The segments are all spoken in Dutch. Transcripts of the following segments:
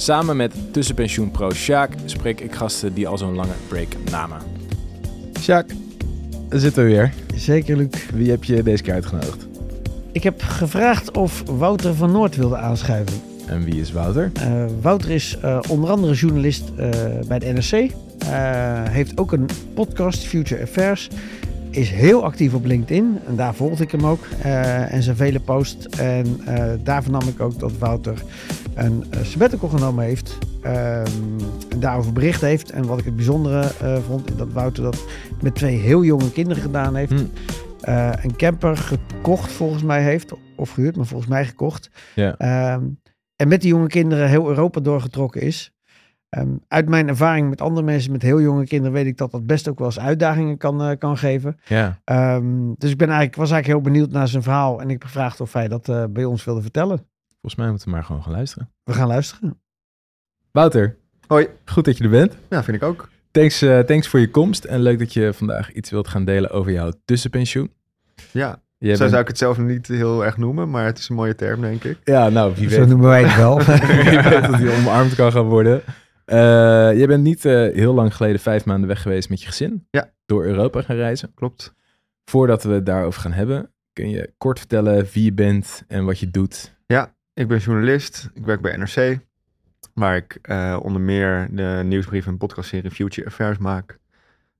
Samen met tussenpensioenpro Sjaak spreek ik gasten die al zo'n lange break namen. Sjaak, daar zitten we weer. Zeker, Luc. Wie heb je deze keer uitgenodigd? Ik heb gevraagd of Wouter van Noord wilde aanschuiven. En wie is Wouter? Uh, Wouter is uh, onder andere journalist uh, bij de NRC. heeft ook een podcast, Future Affairs. Is heel actief op LinkedIn. En daar volgde ik hem ook. en zijn vele posts. En daar vernam ik ook dat Wouter een sabbatical genomen heeft. en daarover bericht heeft. En wat ik het bijzondere vond, is dat Wouter dat met twee heel jonge kinderen gedaan heeft. Hm. Uh, een camper gekocht volgens mij heeft. Of gehuurd, maar volgens mij gekocht. Um, en met die jonge kinderen heel Europa doorgetrokken is. Um, uit mijn ervaring met andere mensen met heel jonge kinderen weet ik dat dat best ook wel eens uitdagingen kan, uh, kan geven. Ja. Um, dus ik ben eigenlijk, was eigenlijk heel benieuwd naar zijn verhaal. En ik gevraagd of hij dat uh, bij ons wilde vertellen. Volgens mij moeten we maar gewoon gaan luisteren. We gaan luisteren. Wouter. Hoi. Goed dat je er bent. Ja, vind ik ook. Thanks, uh, thanks voor je komst en leuk dat je vandaag iets wilt gaan delen over jouw tussenpensioen. Ja, Jij zo zou ik het zelf niet heel erg noemen, maar het is een mooie term, denk ik. Ja, nou, wie zo noemen wij het wel. wie weet dat die omarmd kan gaan worden. Uh, je bent niet uh, heel lang geleden vijf maanden weg geweest met je gezin. Ja. Door Europa gaan reizen. Klopt. Voordat we het daarover gaan hebben, kun je kort vertellen wie je bent en wat je doet? Ja, ik ben journalist. Ik werk bij NRC, waar ik uh, onder meer de nieuwsbrief en podcastserie Future Affairs maak.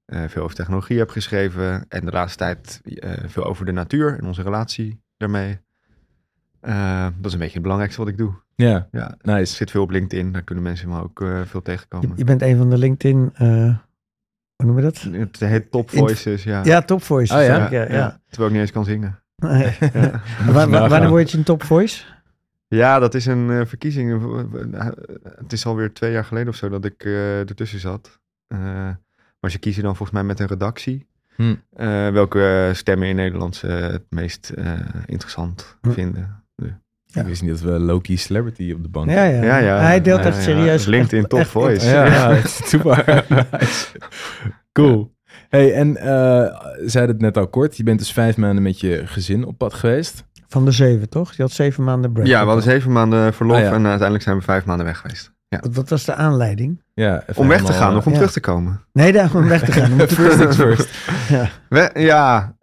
Uh, veel over technologie heb geschreven. En de laatste tijd uh, veel over de natuur en onze relatie daarmee. Uh, dat is een beetje het belangrijkste wat ik doe. Ja, ja nice. Ik zit veel op LinkedIn, daar kunnen mensen me ook veel tegenkomen. Je, je, bent een van de LinkedIn, hoe noem je dat? Het heet Top Voices, ja. Ja, Top Voices. Oh, ja? Ja, ja, ja. Terwijl ik niet eens kan zingen. Nee. Wanneer word je een Top Voice? Ja, dat is een uh, verkiezing. Het is alweer twee jaar geleden of zo dat ik uh, ertussen zat. Uh, maar ze kiezen dan volgens mij met een redactie. Hm. Uh, welke stemmen in Nederland ze het meest uh, interessant hm. vinden. Ja. Ik wist niet dat we Loki Celebrity op de bank ja, ja. ja, ja. Hij deelt echt serieus. LinkedIn Top echt, Voice. Ja, ja super. nice. Cool. Hey, en uh, zei het net al kort. Je bent dus vijf maanden met je gezin op pad geweest. Van de zeven, toch? Je had zeven maanden break. Ja, we hadden zeven maanden verlof ah, en uiteindelijk zijn we vijf maanden weg geweest. Ja. Wat, wat was de aanleiding? Ja, om weg te gaan of om terug te komen? Nee, daar om weg te gaan. first things first. ja, We, ja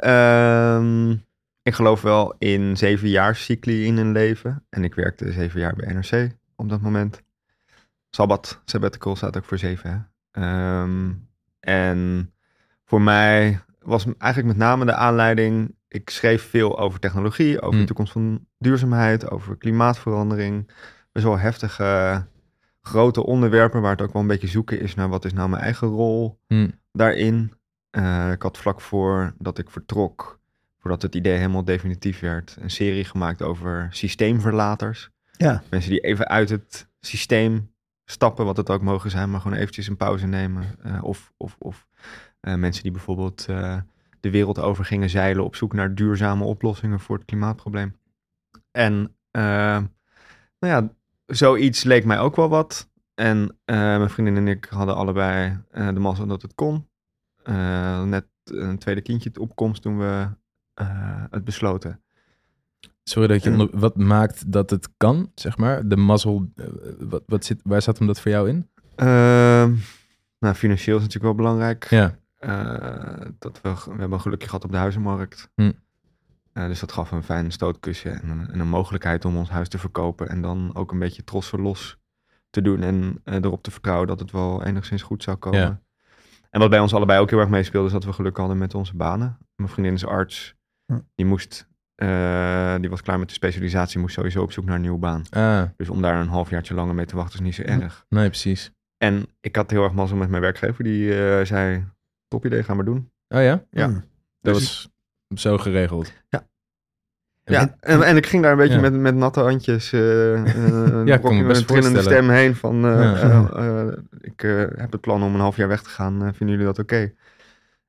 um, ik geloof wel in zeven jaar cycli in een leven. En ik werkte zeven jaar bij NRC op dat moment. Sabbat, sabbatical staat ook voor zeven. Um, en voor mij was eigenlijk met name de aanleiding... Ik schreef veel over technologie, over mm. de toekomst van duurzaamheid, over klimaatverandering. Best wel heftige grote onderwerpen waar het ook wel een beetje zoeken is naar wat is nou mijn eigen rol hmm. daarin. Uh, ik had vlak voor dat ik vertrok, voordat het idee helemaal definitief werd, een serie gemaakt over systeemverlaters. Ja. Mensen die even uit het systeem stappen, wat het ook mogen zijn, maar gewoon eventjes een pauze nemen. Uh, of of, of uh, mensen die bijvoorbeeld de wereld over gingen zeilen op zoek naar duurzame oplossingen voor het klimaatprobleem. En nou ja, zoiets leek mij ook wel wat. En uh, mijn vriendin en ik hadden allebei uh, de mazzel dat het kon. Net een tweede kindje opkomst toen we het besloten. Sorry dat je onder, wat maakt dat het kan, zeg maar? De mazzel, wat, wat zit, waar zat hem dat voor jou in? Ehm, nou, financieel is natuurlijk wel belangrijk. Ja. Dat we, we hebben een gelukje gehad op de huizenmarkt. Hm. Uh, dus dat gaf een fijn stootkussen en een, en een, mogelijkheid om ons huis te verkopen. En dan ook een beetje trots los te doen. En uh, erop te vertrouwen dat het wel enigszins goed zou komen. Ja. En wat bij ons allebei ook heel erg meespeelde, is dat we geluk hadden met onze banen. Mijn vriendin is arts. Hm. Die moest, uh, die was klaar met de specialisatie, moest sowieso op zoek naar een nieuwe baan. Ah. Dus om daar een halfjaartje langer mee te wachten is niet zo hm. erg. Nee, precies. En ik had heel erg mazzel met mijn werkgever. Die zei, top idee, gaan we doen. Oh ja? Ja. Hm. Dat dus was zo geregeld. Ja. Ja, en, en ik ging daar een beetje Ja. met, met natte handjes, eh eh, Ja, met een trillende stem heen van, eh, Ja. ik eh, heb het plan om een half jaar weg te gaan, vinden jullie dat oké?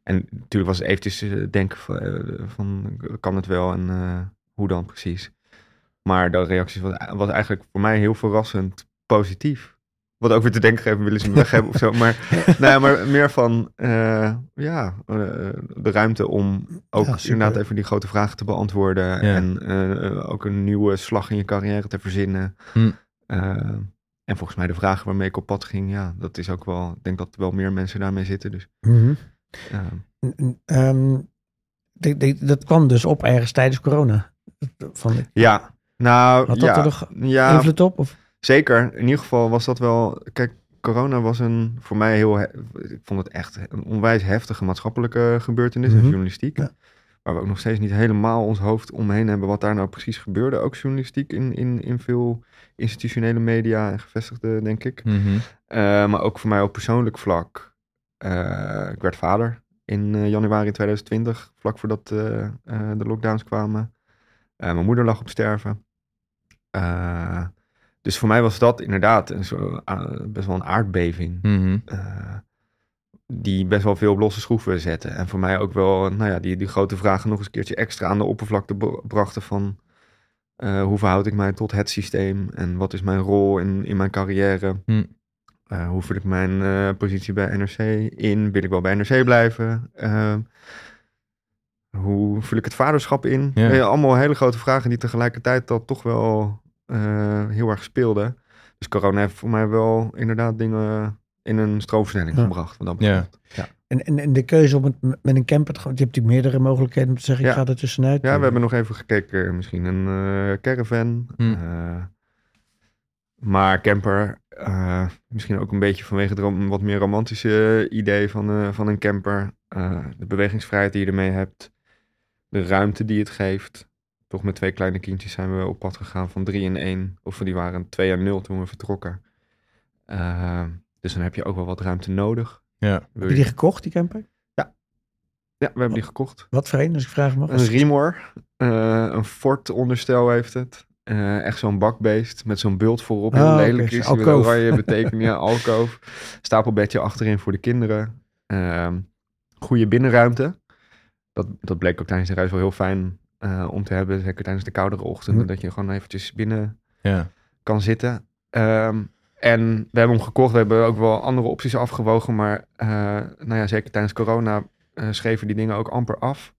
En natuurlijk was het eventjes denken van, van, kan het wel en eh, hoe dan precies? Maar de reactie was, was eigenlijk voor mij heel verrassend positief. Wat ook weer te denken geven, willen ze me weg hebben of zo. Maar, nou ja, maar meer van, eh, ja, eh, de ruimte om ook Ja, inderdaad even die grote vragen te beantwoorden. En eh, ook een nieuwe slag in je carrière te verzinnen. Hm. En volgens mij de vragen waarmee ik op pad ging, ja, dat is ook wel, ik denk dat er wel meer mensen daarmee zitten. Dus, Mhm. eh, ehm, de- de- dat kwam dus op ergens tijdens corona. Van, ja, nou, Had dat ja, er nog ja, invloed op? Of? Zeker. In ieder geval was dat wel. Kijk, corona was een voor mij heel. he- Ik vond het echt een onwijs heftige maatschappelijke gebeurtenis Mhm. in journalistiek. Ja. Waar we ook nog steeds niet helemaal ons hoofd omheen hebben wat daar nou precies gebeurde. Ook journalistiek in, in, in veel institutionele media en gevestigde, denk ik. Mhm. Eh, maar ook voor mij op persoonlijk vlak. Eh, ik werd vader in eh, januari 2020, vlak voordat de lockdowns kwamen. Mijn moeder lag op sterven. Dus voor mij was dat inderdaad een zo, eh, best wel een aardbeving. Mhm. eh, die best wel veel op losse schroeven zetten. En voor mij ook wel, nou ja, die, die grote vragen nog eens een keertje extra aan de oppervlakte br- brachten van... eh, hoe verhoud ik mij tot het systeem? En wat is mijn rol in, in mijn carrière? Hm. Hoe vul ik mijn positie bij NRC in? Wil ik wel bij NRC blijven? Hoe vul ik het vaderschap in? Ja. Allemaal hele grote vragen die tegelijkertijd dat toch wel eh, heel erg speelden. Dus corona heeft voor mij wel inderdaad dingen in een stroomversnelling Ja. gebracht. Wat dat Ja. betreft. Ja. En, en, en de keuze om het met een camper te gaan. Je hebt natuurlijk meerdere mogelijkheden om te zeggen, ik ga er tussenuit. Ja, we hebben nog even gekeken. Misschien een eh, caravan. Hm. eh, maar camper, eh, misschien ook een beetje vanwege het rom- wat meer romantische idee van, eh, van een camper. Eh, de bewegingsvrijheid die je ermee hebt. De ruimte die het geeft. Toch met twee kleine kindjes zijn we op pad gegaan van drie en één. Of die waren twee en nul toen we vertrokken. Eh, dus dan heb je ook wel wat ruimte nodig. Ja. Heb je die gekocht, die camper? Ja, we hebben die gekocht. Wat voor een, als ik vragen mag? Een Remor. eh, een Ford onderstel heeft het. Eh, echt zo'n bakbeest met zo'n bult voorop. Heel Ah, oké, lelijk zo'n is die oranje betekening. Ja, alkoof. Stapelbedje achterin voor de kinderen. Ehm goede binnenruimte. Dat, dat bleek ook tijdens de reis wel heel fijn eh, om te hebben. Zeker tijdens de koudere ochtenden. Hm. Dat je gewoon eventjes binnen Ja. kan zitten. Ehm, en we hebben hem gekocht. We hebben ook wel andere opties afgewogen. Maar eh, nou ja, zeker tijdens corona eh, schreven die dingen ook amper af.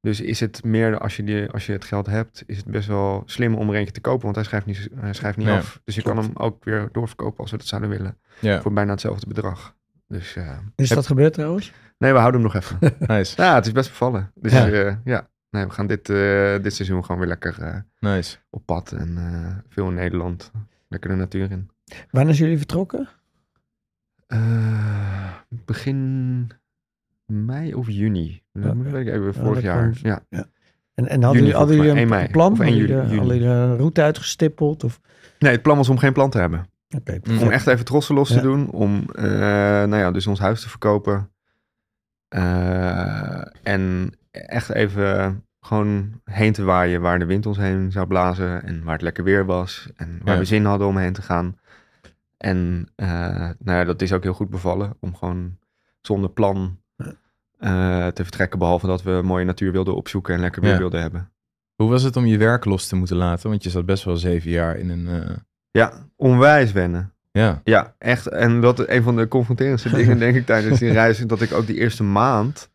Dus is het meer, als je, die, als je het geld hebt, is het best wel slim om er eentje te kopen. Want hij schrijft niet, hij schrijft niet Ja, af. Dus je kan hem ook weer doorverkopen als we dat zouden willen. Ja. Voor bijna hetzelfde bedrag. Dus eh, Is heb- dat gebeurd trouwens? nee, we houden hem nog even. Nice. ja, het is best bevallen. Dus ja nee, we gaan dit, eh, dit seizoen gewoon weer lekker eh, Nice. op pad. En eh, veel in Nederland. Lekker de natuur in. Wanneer zijn jullie vertrokken? Eh, begin mei of juni. Dat Oké. moet ik even vorig jaar. Ja. En, en hadden Juni jullie, hadden een 1 mei. plan? Of 1 Hadden juli- jullie- juni. hadden jullie een route uitgestippeld? Of? Nee, het plan was om geen plan te hebben. Oké, Mm. Om echt even trossen los Ja. te doen. Om eh, nou ja, dus ons huis te verkopen. Eh, en echt even gewoon heen te waaien waar de wind ons heen zou blazen. En waar het lekker weer was. En waar Ja. we zin hadden om heen te gaan. En eh, nou ja, dat is ook heel goed bevallen. Om gewoon zonder plan eh, te vertrekken. Behalve dat we mooie natuur wilden opzoeken en lekker weer Ja. wilden hebben. Hoe was het om je werk los te moeten laten? Want je zat best wel zeven jaar in een... eh, Ja, onwijs wennen. Ja. Ja, echt. En dat een van de confronterendste dingen, denk ik, tijdens die reis, is dat ik ook die eerste maand.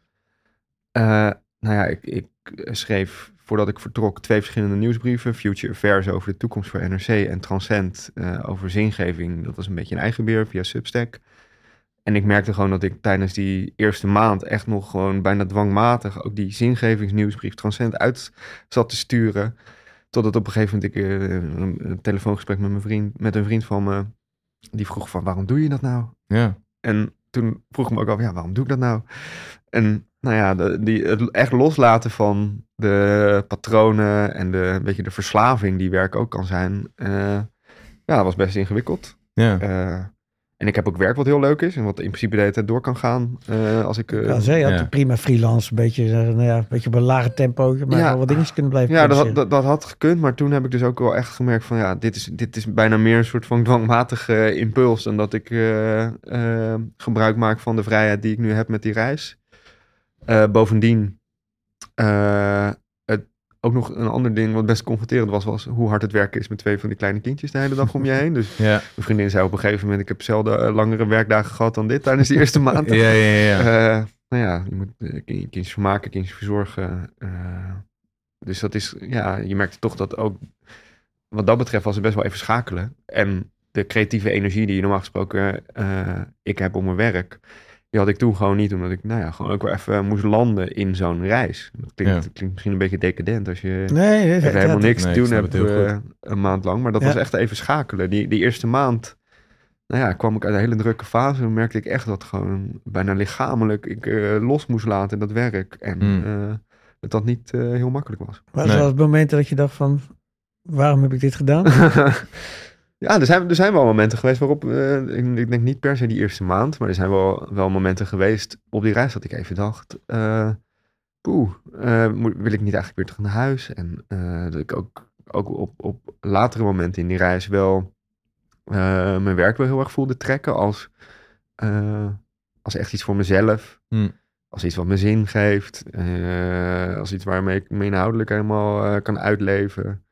Eh, nou ja, ik, ik schreef voordat ik vertrok twee verschillende nieuwsbrieven. Future Affairs over de toekomst voor NRC en Transcend eh, over zingeving. Dat was een beetje een eigen beheer via Substack. En ik merkte gewoon dat ik tijdens die eerste maand echt nog gewoon bijna dwangmatig ook die zingevingsnieuwsbrief Transcend uit zat te sturen. Totdat op een gegeven moment ik eh, een, een telefoongesprek met mijn vriend, met een vriend van me, die vroeg van waarom doe je dat nou? Ja. En toen vroeg ik me ook af, ja, waarom doe ik dat nou? En nou ja, de, die, het echt loslaten van de patronen en de, een beetje de verslaving die werk ook kan zijn, eh, ja, dat was best ingewikkeld. Ja. Eh, En ik heb ook werk wat heel leuk is en wat in principe de hele tijd door kan gaan. eh, als ik, eh, Ja, zij had Ja. prima freelance, een beetje, nou ja, een beetje op een lage tempo, maar Ja. wel wat dingetjes kunnen blijven Ja, dat had, dat, dat had gekund, maar toen heb ik dus ook wel echt gemerkt van ja, dit is, dit is bijna meer een soort van dwangmatige impuls dan dat ik gebruik maak van de vrijheid die ik nu heb met die reis. Eh, bovendien, eh, het, ook nog een ander ding wat best confronterend was, was hoe hard het werken is met twee van die kleine kindjes de hele dag om je heen. Dus Ja, mijn vriendin zei op een gegeven moment, ik heb zelden eh, langere werkdagen gehad dan dit tijdens de eerste maand. ja, ja. ja. Nou ja, je moet kind- kindjes vermaken, kindjes verzorgen. dus dat is, ja, je merkte toch dat ook, wat dat betreft was het best wel even schakelen. En de creatieve energie die je normaal gesproken ik heb op mijn werk, die had ik toen gewoon niet, omdat ik, nou ja, gewoon ook wel even moest landen in zo'n reis. Dat klinkt, Ja. dat klinkt misschien een beetje decadent als je Nee, helemaal dat- niks Nee, te doen hebt eh, een maand lang. Maar dat Ja. was echt even schakelen. Die, die eerste maand nou ja, kwam ik uit een hele drukke fase. En merkte ik echt dat gewoon bijna lichamelijk ik eh, los moest laten dat werk. En Hmm. eh, dat dat niet heel makkelijk was. Was Nee. dat het moment dat je dacht van, waarom heb ik dit gedaan? ja, er zijn, er zijn wel momenten geweest waarop, eh, ik, ik denk niet per se die eerste maand, maar er zijn wel, wel momenten geweest op die reis dat ik even dacht, poeh, moet- wil ik niet eigenlijk weer terug naar huis? En dat ik ook, ook op, op latere momenten in die reis wel mijn werk wel heel erg voelde trekken als, als echt iets voor mezelf. Hm. Als iets wat me zin geeft. als iets waarmee ik me inhoudelijk helemaal kan uitleven.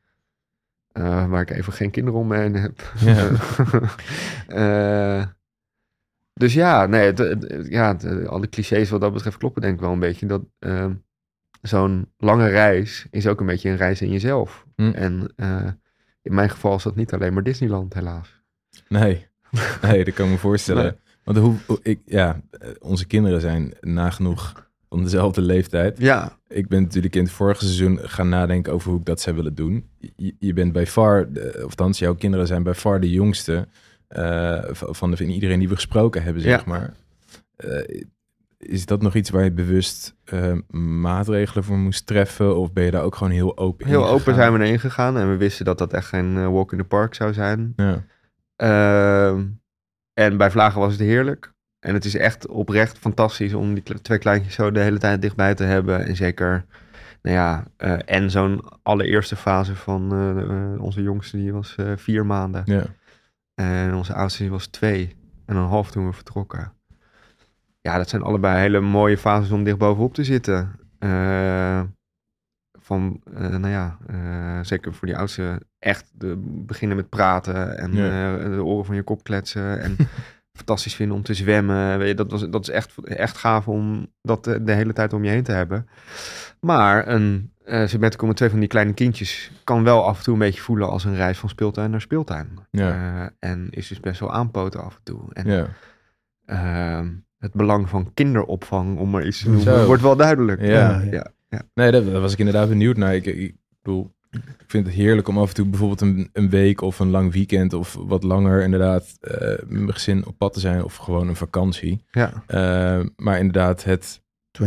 Eh, waar ik even geen kinderen om me heen heb. Ja. Eh, dus ja, nee, het, het- ja, het- alle clichés wat dat betreft kloppen denk ik wel een beetje. Dat eh, zo'n lange reis is ook een beetje een reis in jezelf. Hm. En eh, in mijn geval is dat niet alleen maar Disneyland, helaas. Nee. nee, dat kan ik me voorstellen. Nee. Want hoe, hoe- ik, ja, eh, onze kinderen zijn nagenoeg om dezelfde leeftijd. Ja, Ik ben natuurlijk in het vorige seizoen gaan nadenken over hoe ik dat zou willen doen. Je, je bent bij far, de- of althans, jouw kinderen zijn bij far de jongste eh, van van de, van iedereen die we gesproken hebben, zeg Ja. maar. Eh, is dat nog iets waar je bewust eh, maatregelen voor moest treffen? Of ben je daar ook gewoon heel open in heel open zijn we erin gegaan. En we wisten dat dat echt geen walk in the park zou zijn. Ja, Ehm, en bij Vlagen was het heerlijk. En het is echt oprecht fantastisch om die twee kleintjes zo de hele tijd dichtbij te hebben. En zeker, nou ja, eh, en zo'n allereerste fase van eh, onze jongste, die was eh, vier maanden. ja. En onze oudste die was twee en een half toen we vertrokken. Ja, dat zijn allebei hele mooie fases om dicht bovenop te zitten. Van, nou ja, zeker voor die oudste, echt de, beginnen met praten en Ja. de oren van je kop kletsen. En fantastisch vinden om te zwemmen. Weet je, dat, was, dat is echt, echt gaaf om dat de, de hele tijd om je heen te hebben. Maar een sabbatical met twee van die kleine kindjes kan wel af en toe een beetje voelen als een reis van speeltuin naar speeltuin. Ja. Eh, en is dus best wel aanpoten af en toe. En ja. ehm, het belang van kinderopvang, om maar iets te Zo. noemen, wordt wel duidelijk. Ja. ja. ja. Nee, daar, was ik inderdaad benieuwd naar. Ik, ik bedoel, vind het heerlijk om af en toe bijvoorbeeld een, een week of een lang weekend of wat langer inderdaad eh, met mijn gezin op pad te zijn of gewoon een vakantie. ja. Eh, maar inderdaad, het 24-7.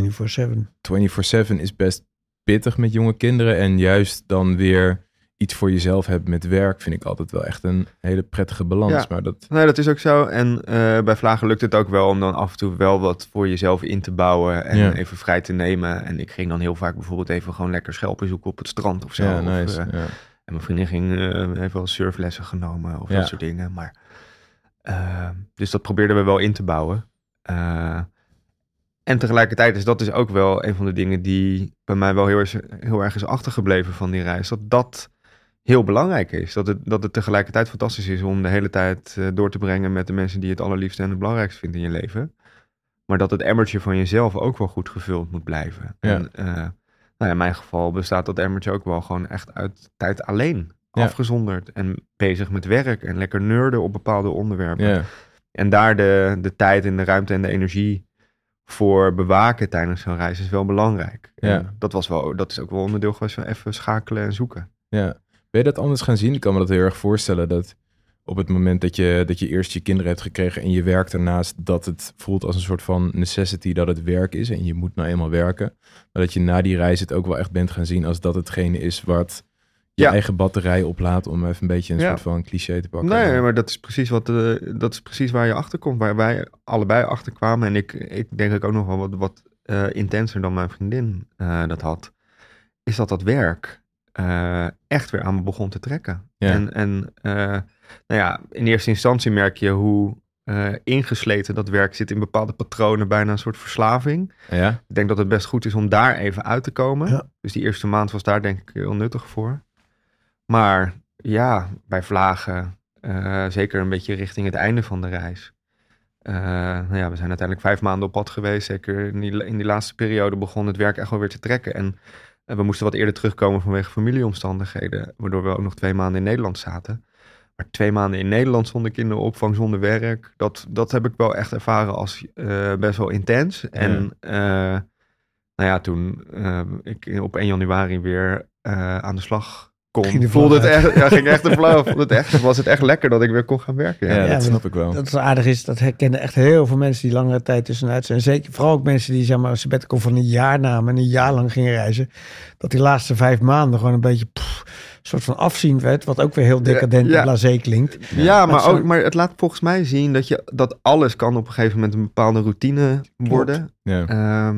24-7 is best pittig met jonge kinderen. En juist dan weer iets voor jezelf hebben met werk vind ik altijd wel echt een hele prettige balans. Ja. Maar dat, Nee, dat is ook zo. En eh, bij Vlagen lukt het ook wel om dan af en toe wel wat voor jezelf in te bouwen en Ja. even vrij te nemen. En ik ging dan heel vaak bijvoorbeeld even gewoon lekker schelpen zoeken op het strand of zo. ja, Of, nice. eh, ja. En mijn vriendin ging, eh, heeft wel surflessen genomen of Ja. dat soort dingen. Maar, dus dat probeerden we wel in te bouwen. En tegelijkertijd is dat dus ook wel een van de dingen die bij mij wel heel, erg- heel erg is achtergebleven van die reis. Dat dat heel belangrijk is. Dat het, dat het tegelijkertijd fantastisch is om de hele tijd eh, door te brengen met de mensen die het allerliefste en het belangrijkste vindt in je leven. Maar dat het emmertje van jezelf ook wel goed gevuld moet blijven. Ja. En eh, nou ja, in mijn geval bestaat dat emmertje ook wel gewoon echt uit tijd alleen. Ja. Afgezonderd en bezig met werk en lekker nerden op bepaalde onderwerpen. Ja. En daar de, de tijd en de ruimte en de energie voor bewaken tijdens zo'n reis is wel belangrijk. Ja. En dat, was wel, dat is ook wel onderdeel geweest van even schakelen en zoeken. Ja. Ben je dat anders gaan zien? Ik kan me dat heel erg voorstellen dat op het moment dat je, dat je eerst je kinderen hebt gekregen en je werkt ernaast, dat het voelt als een soort van necessity dat het werk is en je moet nou eenmaal werken. Maar dat je na die reis het ook wel echt bent gaan zien als dat hetgene is wat je Ja. eigen batterij oplaadt om even een beetje een Ja. soort van cliché te pakken. Nee, maar dat is precies wat eh, dat is precies waar je achter komt, waar wij allebei achter kwamen. En ik, ik denk ik ook nog wel wat, wat eh, intenser dan mijn vriendin eh, dat had. Is dat dat werk eh, echt weer aan me begon te trekken. Ja. En, en eh, nou ja, in eerste instantie merk je hoe eh, ingesleten dat werk zit in bepaalde patronen, bijna een soort verslaving. Ja? Ik denk dat het best goed is om daar even uit te komen. Ja. Dus die eerste maand was daar denk ik heel nuttig voor. Maar ja, bij vlagen, eh, zeker een beetje richting het einde van de reis. Eh, nou ja, we zijn uiteindelijk vijf maanden op pad geweest. Zeker in die, in die laatste periode begon het werk echt wel weer te trekken. En eh, we moesten wat eerder terugkomen vanwege familieomstandigheden. Waardoor we ook nog twee maanden in Nederland zaten. Maar twee maanden in Nederland zonder kinderopvang, zonder werk. Dat, dat heb ik wel echt ervaren als eh, best wel intens. En eh, nou ja, toen eh, ik op 1 januari weer aan de slag kon, Ging de voelde het echt, ja, ging echt de flow. Vond het echt, was het echt lekker dat ik weer kon gaan werken. Ja, Ja. Ja, dat snap ik wel. Dat het aardig is, dat herkennen echt heel veel mensen die langere tijd tussenuit zijn. Zeker, vooral ook mensen die zeg maar, een sabbatical van een jaar namen en een jaar lang gingen reizen. Dat die laatste vijf maanden gewoon een beetje pff, een soort van afzien werd. Wat ook weer heel decadent ja. en blasé klinkt. Ja, Maar maar, zo- ook, maar het laat volgens mij zien dat, je, dat alles kan op een gegeven moment een bepaalde routine worden. Ja. Ehm,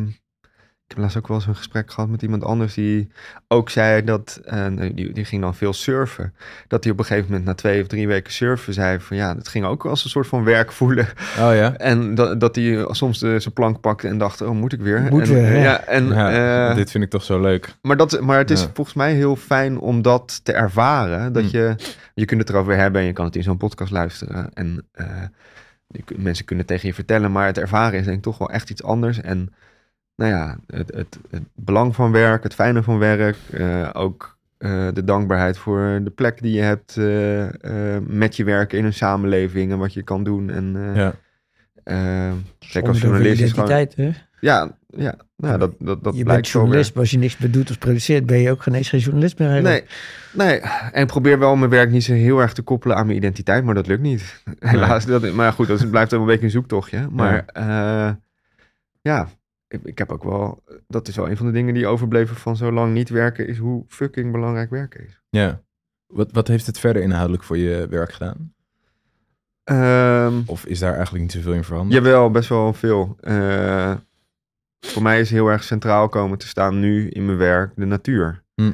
ik heb laatst ook wel eens een gesprek gehad met iemand anders die ook zei dat, eh, die, die ging dan veel surfen. Dat hij op een gegeven moment na twee of drie weken surfen zei van ja, het ging ook als een soort van werk voelen. Oh ja? En dat, dat hij soms de, zijn plank pakte en dacht, oh moet ik weer? Moet en, weer, eh, ja. ja. en, Ja, eh, dit vind ik toch zo leuk. maar, dat, maar het is Ja. volgens mij heel fijn om dat te ervaren. Dat Mm. je, je kunt het erover hebben en je kan het in zo'n podcast luisteren. En eh, mensen kunnen tegen je vertellen, maar het ervaren is denk ik toch wel echt iets anders. En nou ja, het, het, het belang van werk, het fijne van werk, eh, ook eh, de dankbaarheid voor de plek die je hebt eh, met je werk in een samenleving en wat je kan doen. En eh, Ja. zeker als journalist is gewoon... identiteit, hè? Ja, ja nou, dat, dat, dat je blijkt bent journalist, maar als je niks meer doet of produceert, ben je ook geen eens geen journalist meer. eigenlijk. Nee, nee. En ik probeer wel mijn werk niet zo heel erg te koppelen aan mijn identiteit, maar dat lukt niet. Helaas. Dat, maar goed, dat blijft wel een beetje een zoektochtje. Maar ja, ja ik, ik heb ook wel... Dat is wel een van de dingen die overbleven van zo lang niet werken, is hoe fucking belangrijk werken is. ja. Wat, wat heeft het verder inhoudelijk voor je werk gedaan? Ehm, Of is daar eigenlijk niet zoveel in veranderd? jawel, best wel veel. Eh, voor mij is heel erg centraal komen te staan nu in mijn werk de natuur. Hm.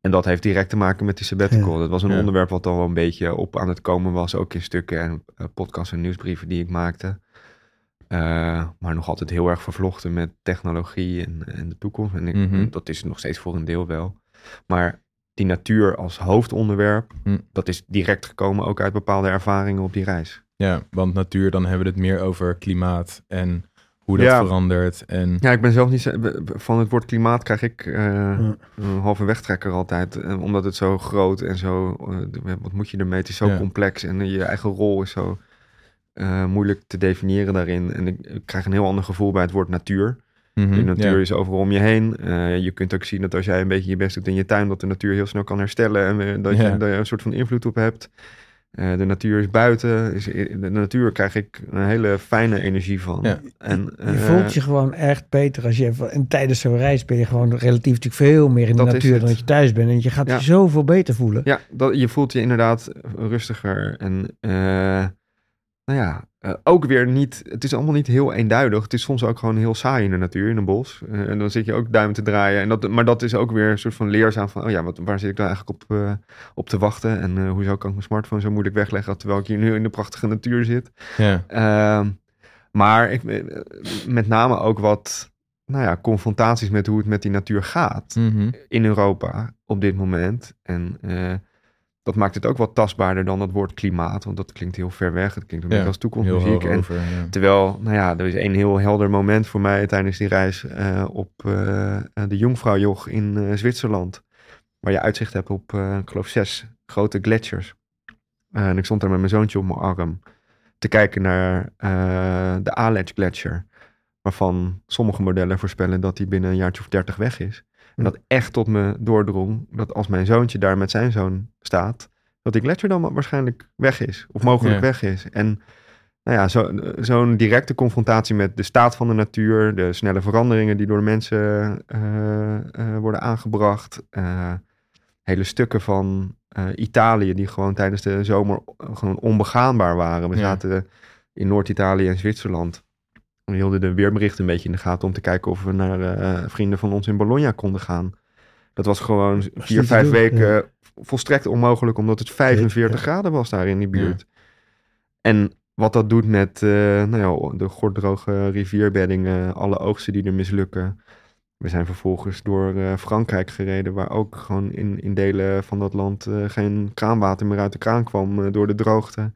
En dat heeft direct te maken met die sabbatical. Ja. Dat was een Ja. onderwerp wat al wel een beetje op aan het komen was. Ook in stukken en eh, podcasts en nieuwsbrieven die ik maakte. Eh, maar nog altijd heel erg vervlochten met technologie en, en de toekomst. En ik, Mhm. dat is het nog steeds voor een deel wel. Maar die natuur als hoofdonderwerp, Hm. dat is direct gekomen ook uit bepaalde ervaringen op die reis. Ja, want natuur, dan hebben we het meer over klimaat en hoe dat Ja. verandert. En Ja, ik ben zelf niet... Van het woord klimaat krijg ik eh, Ja. een halve wegtrekker altijd. eh, omdat het zo groot en zo... wat moet je ermee? Het is zo Ja. complex en je eigen rol is zo eh, moeilijk te definiëren daarin. En ik, ik krijg een heel ander gevoel bij het woord natuur. Mhm, De natuur ja. is overal om je heen. Eh, je kunt ook zien dat als jij een beetje je best doet in je tuin... dat de natuur heel snel kan herstellen en eh, dat, Ja. je, dat je een soort van invloed op hebt. Eh, de natuur is buiten. Is, de natuur krijg ik een hele fijne energie van. Ja. En, Je voelt je gewoon echt beter als je en tijdens zo'n reis ben je gewoon relatief natuurlijk veel meer in de natuur dan dat je thuis bent. En je gaat Ja. je zoveel beter voelen. Ja, dat, je voelt je inderdaad rustiger. En eh, nou ja, eh, ook weer niet... Het is allemaal niet heel eenduidig. Het is soms ook gewoon heel saai in de natuur, in een bos. Eh, en dan zit je ook duim te draaien. En dat, maar dat is ook weer een soort van leerzaam van... Oh ja, wat, waar zit ik dan eigenlijk op, eh, op te wachten? En hoezo kan ik mijn smartphone zo moeilijk wegleggen... terwijl ik hier nu in de prachtige natuur zit? Ja. Ehm, maar ik, met name ook wat... Nou ja, confrontaties met hoe het met die natuur gaat Mhm. in Europa op dit moment. En dat maakt het ook wat tastbaarder dan het woord klimaat, want dat klinkt heel ver weg. Het klinkt een Ja, beetje als toekomstmuziek. hoog En over. Ja. terwijl, nou ja, er is een heel helder moment voor mij tijdens die reis eh, op eh, de Jungfraujoch in eh, Zwitserland. Waar je uitzicht hebt op, ik geloof, zes grote gletsjers. En ik stond daar met mijn zoontje op mijn arm te kijken naar de Aletsch Gletsjer. Waarvan sommige modellen voorspellen dat die binnen een jaartje of dertig weg is. En dat echt tot me doordrong dat als mijn zoontje daar met zijn zoon staat, dat die gletsjer dan waarschijnlijk weg is. Of mogelijk Ja. weg is. En nou ja, zo, zo'n directe confrontatie met de staat van de natuur, de snelle veranderingen die door de mensen eh, eh, worden aangebracht, eh, hele stukken van Italië die gewoon tijdens de zomer gewoon onbegaanbaar waren. We Ja. zaten in Noord-Italië en Zwitserland. We hielden de weerberichten een beetje in de gaten om te kijken of we naar eh, vrienden van ons in Bologna konden gaan. Dat was gewoon vier, vijf doen, weken volstrekt onmogelijk, omdat het 45 Ja. graden was daar in die buurt. En wat dat doet met eh, nou ja, de gorddroge rivierbeddingen, alle oogsten die er mislukken. We zijn vervolgens door eh, Frankrijk gereden, waar ook gewoon in, in delen van dat land geen kraanwater meer uit de kraan kwam door de droogte.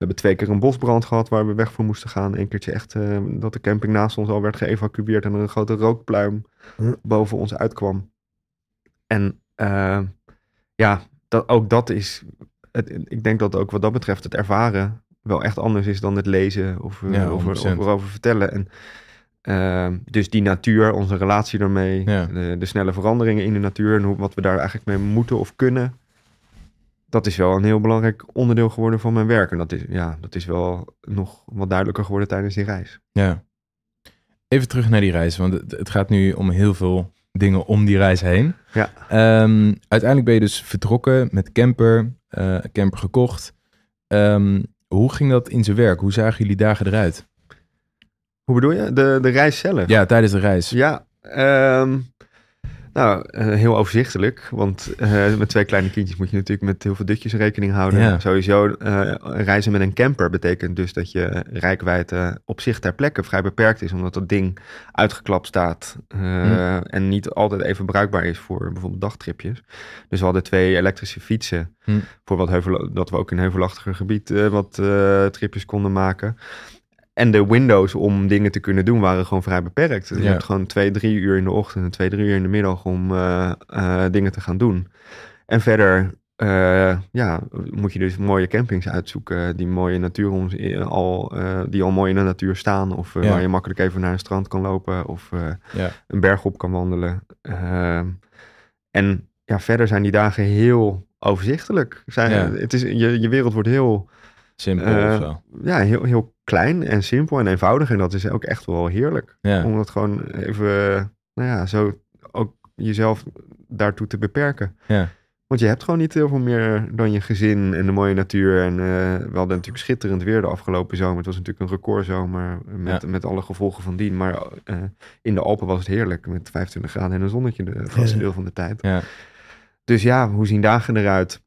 We hebben twee keer een bosbrand gehad waar we weg voor moesten gaan. Eén keertje echt eh, dat de camping naast ons al werd geëvacueerd en er een grote rookpluim Hm. boven ons uitkwam. En eh, ja, dat, ook dat is, het, ik denk dat ook wat dat betreft het ervaren wel echt anders is dan het lezen of, eh, Ja, of, er- 100%. of erover vertellen. En, dus die natuur, onze relatie daarmee, Ja. de, de snelle veranderingen in de natuur en hoe, wat we daar eigenlijk mee moeten of kunnen, dat is wel een heel belangrijk onderdeel geworden van mijn werk. En dat is, ja, dat is wel nog wat duidelijker geworden tijdens die reis. Ja. Even terug naar die reis, want het, gaat nu om heel veel dingen om die reis heen. Ja. Ehm, uiteindelijk ben je dus vertrokken met camper, eh, camper gekocht. Ehm, hoe ging dat in zijn werk? Hoe zagen jullie dagen eruit? Hoe bedoel je? De, de reis zelf? Ja, tijdens de reis. Ja, ehm, nou, eh, heel overzichtelijk. Want eh, met twee kleine kindjes moet je natuurlijk met heel veel dutjes rekening houden. Ja. Sowieso eh, reizen met een camper betekent dus dat je rijkwijde op zich ter plekke vrij beperkt is. Omdat dat ding uitgeklapt staat eh, en niet altijd even bruikbaar is voor bijvoorbeeld dagtripjes. Dus we hadden twee elektrische fietsen Hm. voor wat heuvel, dat we ook in heuvelachtiger gebied wat tripjes konden maken. En de windows om dingen te kunnen doen waren gewoon vrij beperkt. Je Ja. hebt gewoon twee, drie uur in de ochtend en twee, drie uur in de middag om eh, eh, dingen te gaan doen. En verder eh, ja, moet je dus mooie campings uitzoeken die mooie natuur om, al, die al mooi in de natuur staan. Of Ja. waar je makkelijk even naar een strand kan lopen of Ja. een berg op kan wandelen. Ehm, en ja, verder zijn die dagen heel overzichtelijk. Zijn, het is, je, je wereld wordt heel Simpel Eh, of zo. ja, heel, heel klein en simpel en eenvoudig. En dat is ook echt wel heerlijk. Ja. Om dat gewoon even, nou ja, zo ook jezelf daartoe te beperken. Ja. Want je hebt gewoon niet heel veel meer dan je gezin en de mooie natuur. En eh, we hadden natuurlijk schitterend weer de afgelopen zomer. Het was natuurlijk een recordzomer met, met alle gevolgen van dien. Maar eh, in de Alpen was het heerlijk met 25 graden en een zonnetje de grootste deel van de tijd. Ja. Dus ja, hoe zien dagen eruit?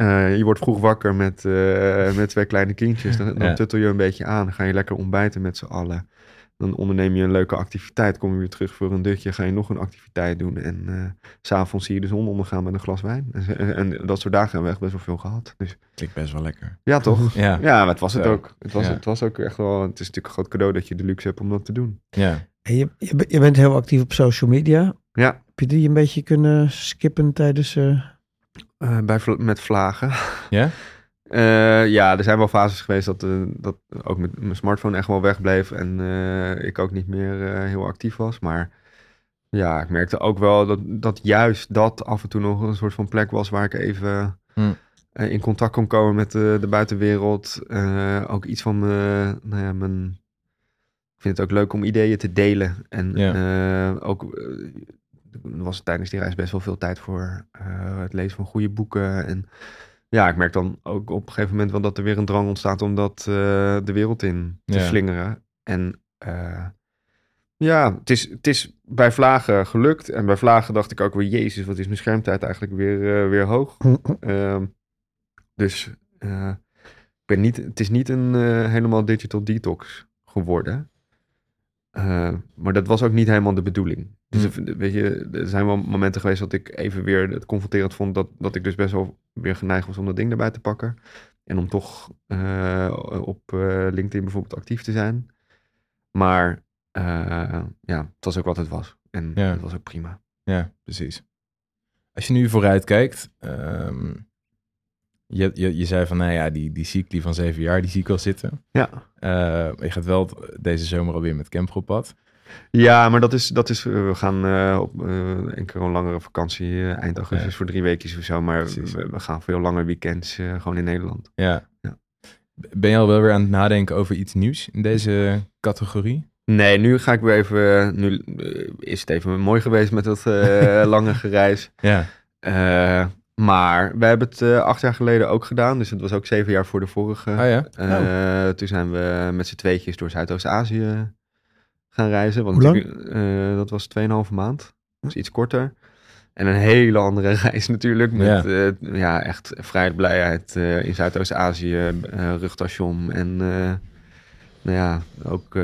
Eh, je wordt vroeg wakker met, eh, met twee kleine kindjes. Dan, dan Ja. tuttel je een beetje aan. Dan ga je lekker ontbijten met z'n allen. Dan onderneem je een leuke activiteit. Kom je weer terug voor een dutje. Ga je nog een activiteit doen. En eh, s s'avonds zie je de zon ondergaan met een glas wijn. En, dat soort dagen hebben we echt best wel veel gehad. Dus Klinkt best wel lekker. ja, toch? Ja. Ja, maar het was het ook. Het was, Ja. het was ook echt wel... Het is natuurlijk een groot cadeau dat je de luxe hebt om dat te doen. Ja. En je, je, je bent heel actief op social media. Ja, Heb je die een beetje kunnen skippen tijdens... eh, bij, met vlagen. Ja? Eh, ja, er zijn wel fases geweest dat, eh, dat ook met mijn smartphone echt wel wegbleef en ik ook niet meer heel actief was. Maar ja, ik merkte ook wel dat, dat juist dat af en toe nog een soort van plek was waar ik even eh, in contact kon komen met de, de buitenwereld. Ook iets van mijn, nou ja, mijn, ik vind het ook leuk om ideeën te delen. En eh, ook er was tijdens die reis best wel veel tijd voor eh, het lezen van goede boeken en ja, ik merk dan ook op een gegeven moment wel dat er weer een drang ontstaat om dat eh, de wereld in te Ja. slingeren. En eh, ja, het is, het is bij vlagen gelukt. En bij vlagen dacht ik ook weer, jezus, wat is mijn schermtijd eigenlijk weer, weer hoog. Ehm, dus ik ben niet, het is niet een helemaal digital detox geworden. Eh, maar dat was ook niet helemaal de bedoeling. Dus er- weet je, er zijn wel momenten geweest dat ik even weer het confronterend vond dat, dat ik dus best wel weer geneigd was om dat ding erbij te pakken. En om toch eh, op eh, LinkedIn bijvoorbeeld actief te zijn. Maar ja, het was ook wat het was. En Ja. het was ook prima. Ja, precies. Als je nu vooruit kijkt, ehm, je, je, je zei van, nou ja, die, die cycli van zeven jaar, die zie ik al zitten. Ja. Eh, je gaat wel deze zomer alweer met camper op pad. Ja, maar dat is, dat is eh, we gaan eh, op eh, een keer een langere vakantie eind augustus Ja. voor drie weken of zo. Maar we, we gaan veel langer weekends gewoon in Nederland. Ja. Ja. Ben je al wel weer aan het nadenken over iets nieuws in deze categorie? Nee, nu ga ik weer even. Nu is het even mooi geweest met dat eh, lange gereis. Ja. Eh, maar we hebben het eh, acht jaar geleden ook gedaan. Dus het was ook zeven jaar voor de vorige. Ah ja? Eh, Toen zijn we met z'n tweetjes door Zuidoost-Azië gaan reizen. Want Hoe lang? eh, dat was 2,5 maand. Dus iets korter. En een hele andere reis natuurlijk. Met ja, ja echt vrijheid, blijheid in Zuidoost-Azië, rugtasjon. En nou ja, ook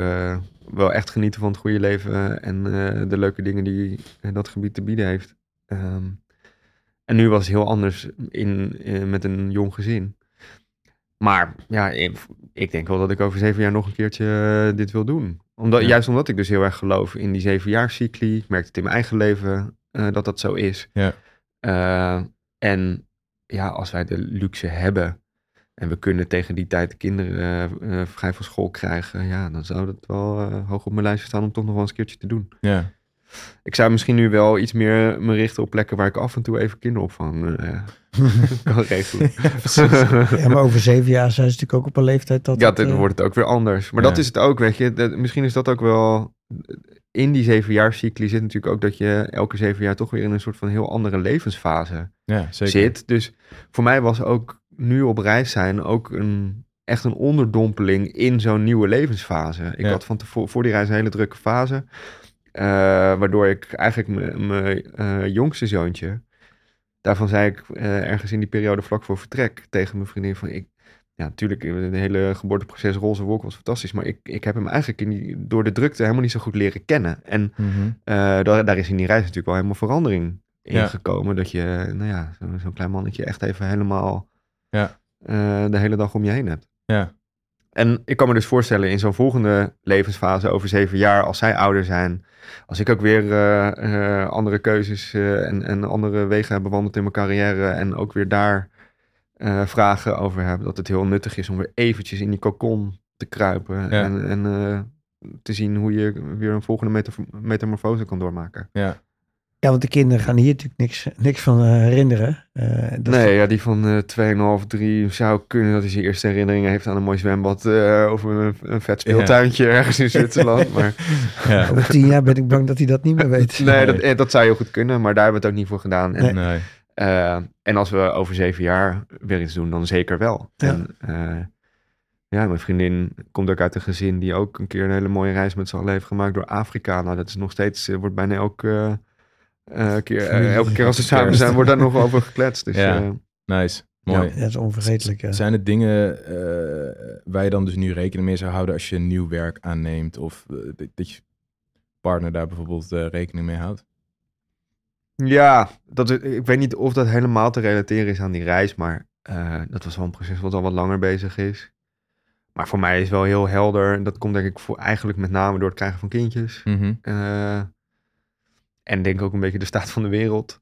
wel echt genieten van het goede leven en de leuke dingen die dat gebied te bieden heeft. Ehm, en nu was het heel anders in, eh, met een jong gezin. Maar ja, ik, denk wel dat ik over zeven jaar nog een keertje eh, dit wil doen. Omdat, Ja. Juist omdat ik dus heel erg geloof in die zevenjaarscycli. Ik merk het in mijn eigen leven eh, dat dat zo is. Ja. En ja, als wij de luxe hebben en we kunnen tegen die tijd de kinderen vrij van school krijgen, ja, dan zou dat wel hoog op mijn lijstje staan om toch nog wel eens een keertje te doen. Ja. Ik zou misschien nu wel iets meer me richten op plekken waar ik af en toe even kinderopvang eh, kan regelen. Ja, maar over zeven jaar zijn ze natuurlijk ook op een leeftijd dat... Ja, dan eh, wordt het ook weer anders. Maar Ja. dat is het ook, weet je. Dat- misschien is dat ook wel... In die zevenjaarscycli zit natuurlijk ook dat je elke zeven jaar toch weer in een soort van heel andere levensfase ja, zeker. zit. Dus voor mij was ook nu op reis zijn ook een, echt een onderdompeling in zo'n nieuwe levensfase. Ik Ja. had van tevoren voor die reis een hele drukke fase. Eh, waardoor ik eigenlijk mijn- eh, jongste zoontje... Daarvan zei ik eh, ergens in die periode vlak voor vertrek tegen mijn vriendin van... Ik, ja, natuurlijk, het hele geboorteproces roze wolk was fantastisch. Maar ik, ik heb hem eigenlijk in die, door de drukte helemaal niet zo goed leren kennen. En Mhm. daar, daar is in die reis natuurlijk wel helemaal verandering in Ja. gekomen. Dat je, nou ja, zo- zo'n klein mannetje echt even helemaal Ja. de hele dag om je heen hebt. Ja. En ik kan me dus voorstellen in zo'n volgende levensfase over zeven jaar, als zij ouder zijn, als ik ook weer eh, eh, andere keuzes eh, en, en andere wegen heb bewandeld in mijn carrière en ook weer daar vragen over heb, dat het heel nuttig is om weer eventjes in die cocon te kruipen Ja. en, en te zien hoe je weer een volgende metamor- metamorfose kan doormaken. Ja. Ja, want de kinderen gaan hier natuurlijk niks, niks van eh, herinneren. Eh, dat nee, ja, die van eh 2,5, 3 zou kunnen dat hij zijn eerste herinneringen heeft aan een mooi zwembad uh, of een, een vet speeltuintje ergens in Zwitserland. maar ja. Over tien jaar ben ik bang dat hij dat niet meer weet. nee, dat, eh, dat zou heel goed kunnen, maar daar hebben we het ook niet voor gedaan. En, Nee. uh, en als we over zeven jaar weer iets doen, dan zeker wel. Ja. En uh, ja, mijn vriendin komt ook uit een gezin die ook een keer een hele mooie reis met z'n allen heeft gemaakt door Afrika. Nou, dat is nog steeds, uh, wordt bijna elke, uh, keer, elke keer als ze samen zijn, wordt daar nog over gekletst. Dus, ja. nice. Mooi. Ja, dat is onvergetelijk. Ja. Zijn het dingen uh, waar je dan dus nu rekening mee zou houden als je nieuw werk aanneemt? Of uh, dat je partner daar bijvoorbeeld uh, rekening mee houdt? Ja, dat, ik weet niet of dat helemaal te relateren is aan die reis, maar uh, dat was wel een proces wat al wat langer bezig is. Maar voor mij is wel heel helder, en dat komt denk ik voor eigenlijk met name door het krijgen van kindjes. Mm -hmm. En denk ook een beetje de staat van de wereld.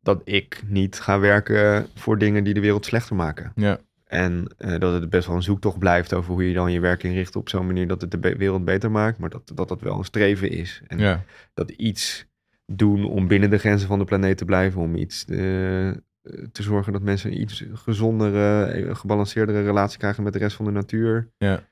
Dat ik niet ga werken voor dingen die de wereld slechter maken. Ja. En uh, dat het best wel een zoektocht blijft over hoe je dan je werk inricht op zo'n manier dat het de be wereld beter maakt. Maar dat, dat dat wel een streven is. En ja. dat iets doen om binnen de grenzen van de planeet te blijven. Om iets uh, te zorgen dat mensen een iets gezondere, gebalanceerdere relatie krijgen met de rest van de natuur. Ja.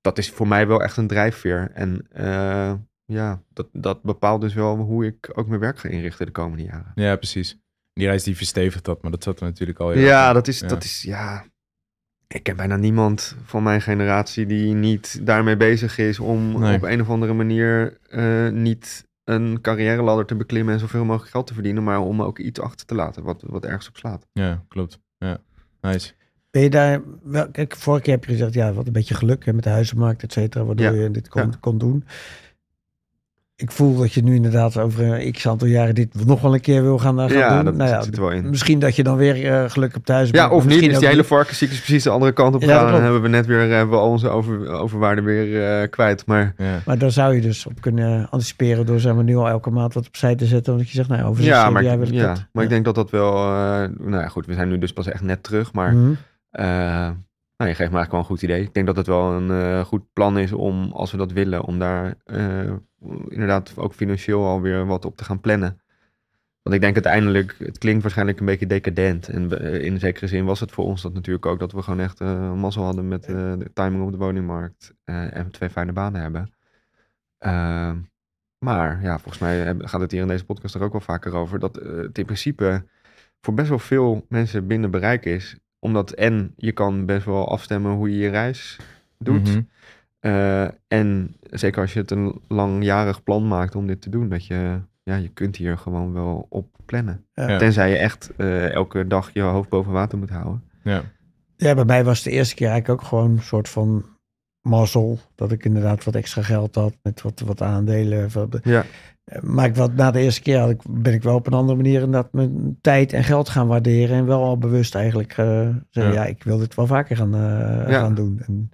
Dat is voor mij wel echt een drijfveer. En uh, ja, dat, dat bepaalt dus wel hoe ik ook mijn werk ga inrichten de komende jaren. Ja, precies. Die reis die verstevigt dat, maar dat zat er natuurlijk al heel Ja, dat is, ja. dat is, ja... Ik ken bijna niemand van mijn generatie die niet daarmee bezig is om nee. op een of andere manier uh, niet een carrière ladder te beklimmen en zoveel mogelijk geld te verdienen, maar om ook iets achter te laten wat, wat ergens op slaat. Ja, klopt. Ja, nice. Ben je daar, wel, kijk, vorige keer heb je gezegd, ja, wat een beetje geluk hè, met de huizenmarkt, et cetera, waardoor ja. je dit kon, ja. kon doen ik voel dat je nu inderdaad over een x aantal jaren dit nog wel een keer wil gaan, gaan ja, doen. Dat nou ja, zit er wel in. Misschien dat je dan weer uh, geluk op thuis Ja, of niet. Is die hele varkenscyclus precies de andere kant op gaan. Ja, dan hebben we net weer hebben we al onze over, overwaarde weer uh, kwijt. Maar, ja. maar daar zou je dus op kunnen anticiperen door zeg maar, nu al elke maand wat opzij te zetten. Omdat je zegt, nou over ja, maar, jaar wil ja, maar ik denk dat dat wel... Uh, nou ja, goed, we zijn nu dus pas echt net terug. Maar mm -hmm. Nou, je geeft me eigenlijk wel een goed idee. Ik denk dat het wel een uh, goed plan is om, als we dat willen, om daar uh, inderdaad ook financieel alweer wat op te gaan plannen. Want ik denk uiteindelijk, het klinkt waarschijnlijk een beetje decadent. En uh, in zekere zin was het voor ons dat natuurlijk ook, dat we gewoon echt uh, mazzel hadden met de timing op de woningmarkt en twee fijne banen hebben. Ehm, maar ja, volgens mij gaat het hier in deze podcast er ook wel vaker over, dat het in principe voor best wel veel mensen binnen bereik is. Omdat en je kan best wel afstemmen hoe je je reis doet. Mhm. Eh, en zeker als je het een langjarig plan maakt om dit te doen, dat je, ja, je kunt hier gewoon wel op plannen. Ja. Tenzij je echt eh, elke dag je hoofd boven water moet houden. Ja. Ja, bij mij was het de eerste keer eigenlijk ook gewoon een soort van mazzel. Dat ik inderdaad wat extra geld had met wat, wat aandelen. Wat- Ja, Maar ik wat, na de eerste keer had ik, ben ik wel op een andere manier inderdaad mijn tijd en geld gaan waarderen. En wel al bewust eigenlijk eh, zeggen, Ja. ja. ik wil dit wel vaker gaan, eh, Ja. gaan doen. En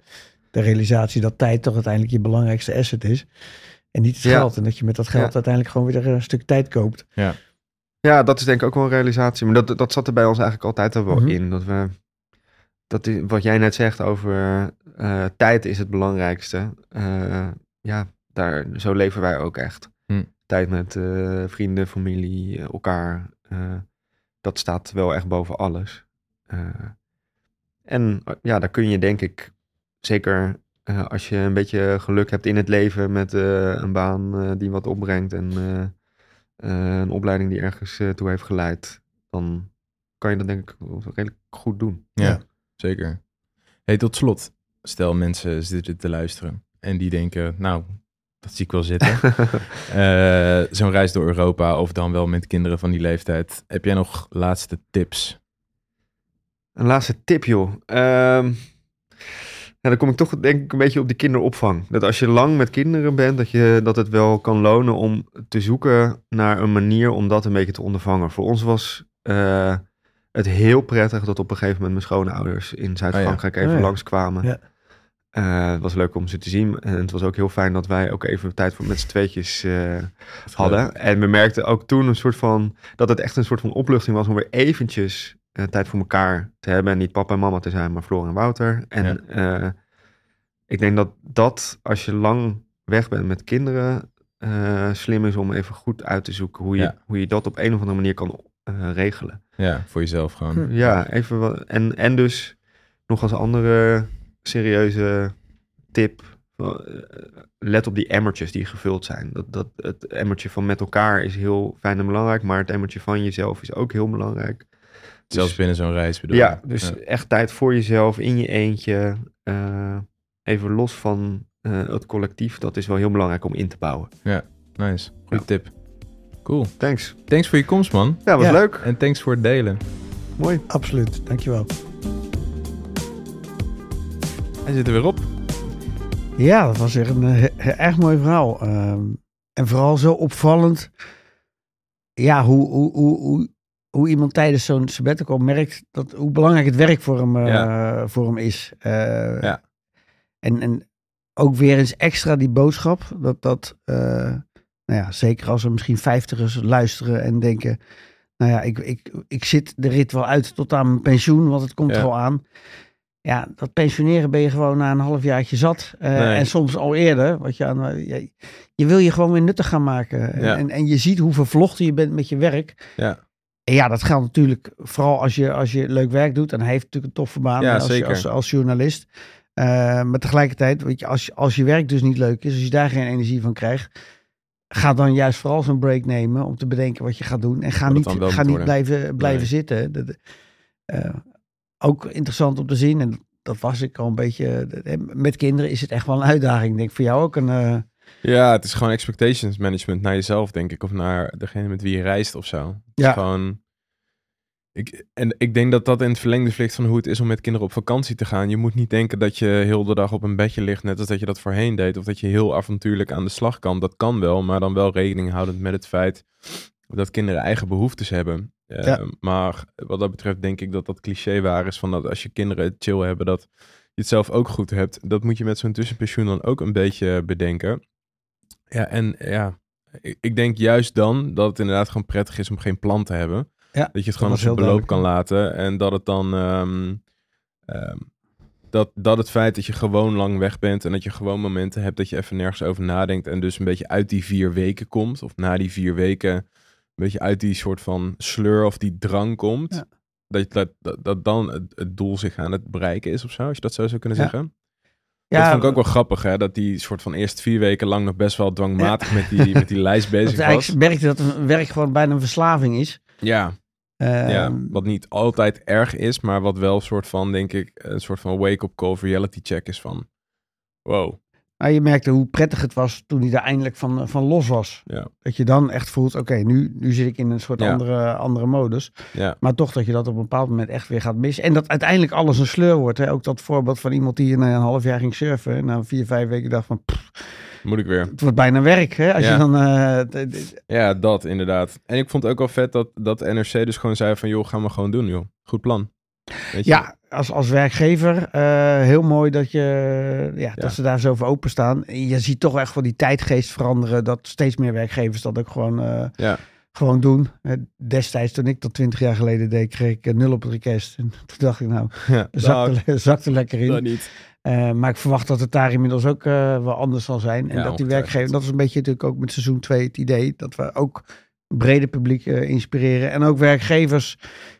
de realisatie dat tijd toch uiteindelijk je belangrijkste asset is. En niet het Ja. geld. En dat je met dat geld Ja. uiteindelijk gewoon weer een stuk tijd koopt. ja, dat is denk ik ook wel een realisatie. Maar dat, dat zat er bij ons eigenlijk altijd al wel Mhm. in. Dat we, dat is, wat jij net zegt over eh, tijd is het belangrijkste. Eh, ja, daar, zo leven wij ook echt. Hm. Tijd met eh, vrienden, familie, elkaar. eh, dat staat wel echt boven alles. Eh, en ja, daar kun je denk ik zeker eh, als je een beetje geluk hebt in het leven met eh, een baan eh, die wat opbrengt en eh, eh, een opleiding die ergens eh, toe heeft geleid, dan kan je dat denk ik wel redelijk goed doen. Ja, Ja. zeker. Hey, tot slot. Stel mensen zitten te luisteren en die denken, nou, dat zie ik wel zitten. Eh, Zo'n reis door Europa of dan wel met kinderen van die leeftijd. Heb jij nog laatste tips? Een laatste tip, joh. Ehm, ja, dan kom ik toch denk ik een beetje op die kinderopvang. Dat als je lang met kinderen bent, dat, je, dat het wel kan lonen om te zoeken naar een manier om dat een beetje te ondervangen. Voor ons was eh, het heel prettig dat op een gegeven moment mijn schoonouders in Zuid-Frankrijk even Oh ja. langskwamen. Ja. Eh, het was leuk om ze te zien. En het was ook heel fijn dat wij ook even tijd voor met z'n tweetjes eh, hadden. En we merkten ook toen een soort van dat het echt een soort van opluchting was om weer eventjes eh, tijd voor elkaar te hebben en niet papa en mama te zijn, maar Floor en Wouter. En eh, ik denk dat dat als je lang weg bent met kinderen eh, slim is om even goed uit te zoeken hoe je, Ja. hoe je dat op een of andere manier kan regelen. Ja, voor jezelf gewoon. Hm. Ja, even wat. En, en dus nog als andere serieuze tip. Let op die emmertjes die gevuld zijn. Dat, dat, het emmertje van met elkaar is heel fijn en belangrijk, maar het emmertje van jezelf is ook heel belangrijk. Zelfs Dus- binnen zo'n reis bedoel ja, dus Ja. echt tijd voor jezelf, in je eentje. eh, even los van eh, het collectief. Dat is wel heel belangrijk om in te bouwen. Nice. Goeie Ja. tip. Cool. Thanks. Thanks voor je komst, man. Ja, was Ja. leuk. En thanks voor het delen. Mooi. Absoluut, dankjewel. Hij zit er weer op. Ja, dat was weer een erg mooi verhaal. Ehm, en vooral zo opvallend. Ja, hoe, hoe, hoe, hoe, hoe iemand tijdens zo'n sabbatical merkt dat, hoe belangrijk het werk voor hem, eh, voor hem is. Eh, Ja. en, en ook weer eens extra die boodschap. Dat, dat eh, nou ja, zeker als er misschien vijftigers luisteren en denken. Nou ja, ik, ik, ik zit de rit wel uit tot aan mijn pensioen, want het komt Ja. er al aan. Ja, dat pensioneren ben je gewoon na een halfjaartje zat. Nee. En soms al eerder. Wat je, aan, je, je wil je gewoon weer nuttig gaan maken. En, Ja. en, en je ziet hoe vervlochten je bent met je werk. Ja. En ja, dat geldt natuurlijk vooral als je, als je leuk werk doet. En hij heeft natuurlijk een toffe baan Ja, als, als, als journalist. Eh, maar tegelijkertijd, weet je, als, je- als je werk dus niet leuk is, als je daar geen energie van krijgt, ga dan juist vooral zo'n break nemen om te bedenken wat je gaat doen. En ga niet, ga niet blijven, blijven Nee. zitten. Dat, eh, ook interessant om te zien. En dat was ik al een beetje. eh, Met kinderen is het echt wel een uitdaging. Ik denk voor jou ook een. Ja, het is gewoon expectations management naar jezelf, denk ik. Of naar degene met wie je reist of zo. Het Ja. is gewoon... Ik, en ik denk dat dat in het verlengde ligt van hoe het is om met kinderen op vakantie te gaan. Je moet niet denken dat je heel de dag op een bedje ligt, net als dat je dat voorheen deed. Of dat je heel avontuurlijk aan de slag kan. Dat kan wel, maar dan wel rekening houdend met het feit dat kinderen eigen behoeftes hebben. Eh, Ja. Maar wat dat betreft denk ik dat dat cliché waar is van dat als je kinderen het chill hebben, dat je het zelf ook goed hebt. Dat moet je met zo'n tussenpensioen dan ook een beetje bedenken. Ja, en ja, ik, ik denk juist dan dat het inderdaad gewoon prettig is om geen plan te hebben. Ja, dat je het gewoon zijn heel beloop kan laten. En dat het dan... ehm, ehm, dat, dat het feit dat je gewoon lang weg bent en dat je gewoon momenten hebt dat je even nergens over nadenkt en dus een beetje uit die vier weken komt, of na die vier weken een beetje uit die soort van sleur of die drang komt, Ja. dat, dat, dat, dat dan het, het doel zich aan het bereiken is of zo, als je dat zo zou kunnen Ja. zeggen. Ja, dat vond ik ook wel grappig, hè, dat die soort van eerst vier weken lang nog best wel dwangmatig met, die, met die lijst dat bezig was. eigenlijk merkte dat een werk gewoon bijna een verslaving is. Ja, Ja, Ehm, wat niet altijd erg is, maar wat wel een soort van, denk ik, een soort van wake-up call reality check is van, wow. Nou, je merkte hoe prettig het was toen hij er eindelijk van, van los was. Ja. Dat je dan echt voelt, oké, nu, nu zit ik in een soort Ja. andere, andere modus. Ja, Maar toch dat je dat op een bepaald moment echt weer gaat missen. En dat uiteindelijk alles een sleur wordt. Hè? Ook dat voorbeeld van iemand die na een half jaar ging surfen. En na vier, vijf weken dacht van, pff, moet ik weer. het wordt bijna werk. Hè? Als Ja. je dan... eh, Ja, dat inderdaad. En ik vond het ook wel vet dat, dat NRC dus gewoon zei van, joh, gaan we gewoon doen, joh. Goed plan. Weet je? ja, als, als werkgever eh, heel mooi dat, je, ja, Ja. dat ze daar zo voor openstaan. En Je ziet toch echt wel die tijdgeest veranderen. Dat steeds meer werkgevers dat ook gewoon... eh, Ja. gewoon doen. Eh, Destijds, toen ik dat twintig jaar geleden deed, kreeg ik nul op het request. En toen dacht ik, nou, Ja, zakt er, zakt er lekker in. niet. Maar ik verwacht dat het daar inmiddels ook wel anders zal zijn. En dat die werkgever, dat is een beetje natuurlijk ook met seizoen 2 het idee. Dat we ook brede publiek inspireren. En ook werkgevers,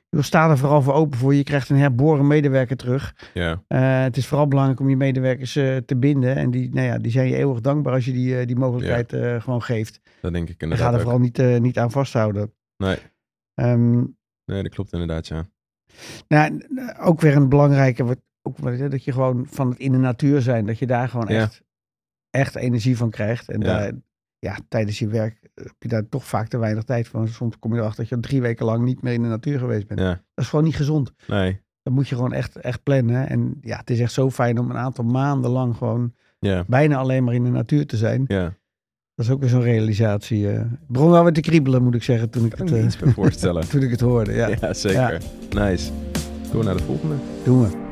we staan er vooral voor open voor. Je krijgt een herboren medewerker terug. Ja, Eh, het is vooral belangrijk om je medewerkers eh, te binden. En die, nou ja, die zijn je eeuwig dankbaar als je die, eh, die mogelijkheid gewoon geeft. dat denk ik En inderdaad ga er vooral niet, niet aan vasthouden. Nee, Ehm, nee, dat klopt inderdaad, ja. Nou, ook weer een belangrijke, wat, ook wat, dat je gewoon van het in de natuur zijn, dat je daar gewoon Ja. echt, echt energie van krijgt. En Ja. daar, ja, tijdens je werk heb je daar toch vaak te weinig tijd voor. Soms kom je erachter dat je drie weken lang niet meer in de natuur geweest bent. Ja, Dat is gewoon niet gezond. nee, Dat moet je gewoon echt, echt plannen. En ja, het is echt zo fijn om een aantal maanden lang gewoon ja, bijna alleen maar in de natuur te zijn. ja. Dat is ook weer zo'n realisatie. Het begon wel weer te kriebelen, moet ik zeggen, toen ik, het, eh, bij voorstellen. toen ik het hoorde. Ja, ja, zeker. Nice. Door naar de volgende. doen we.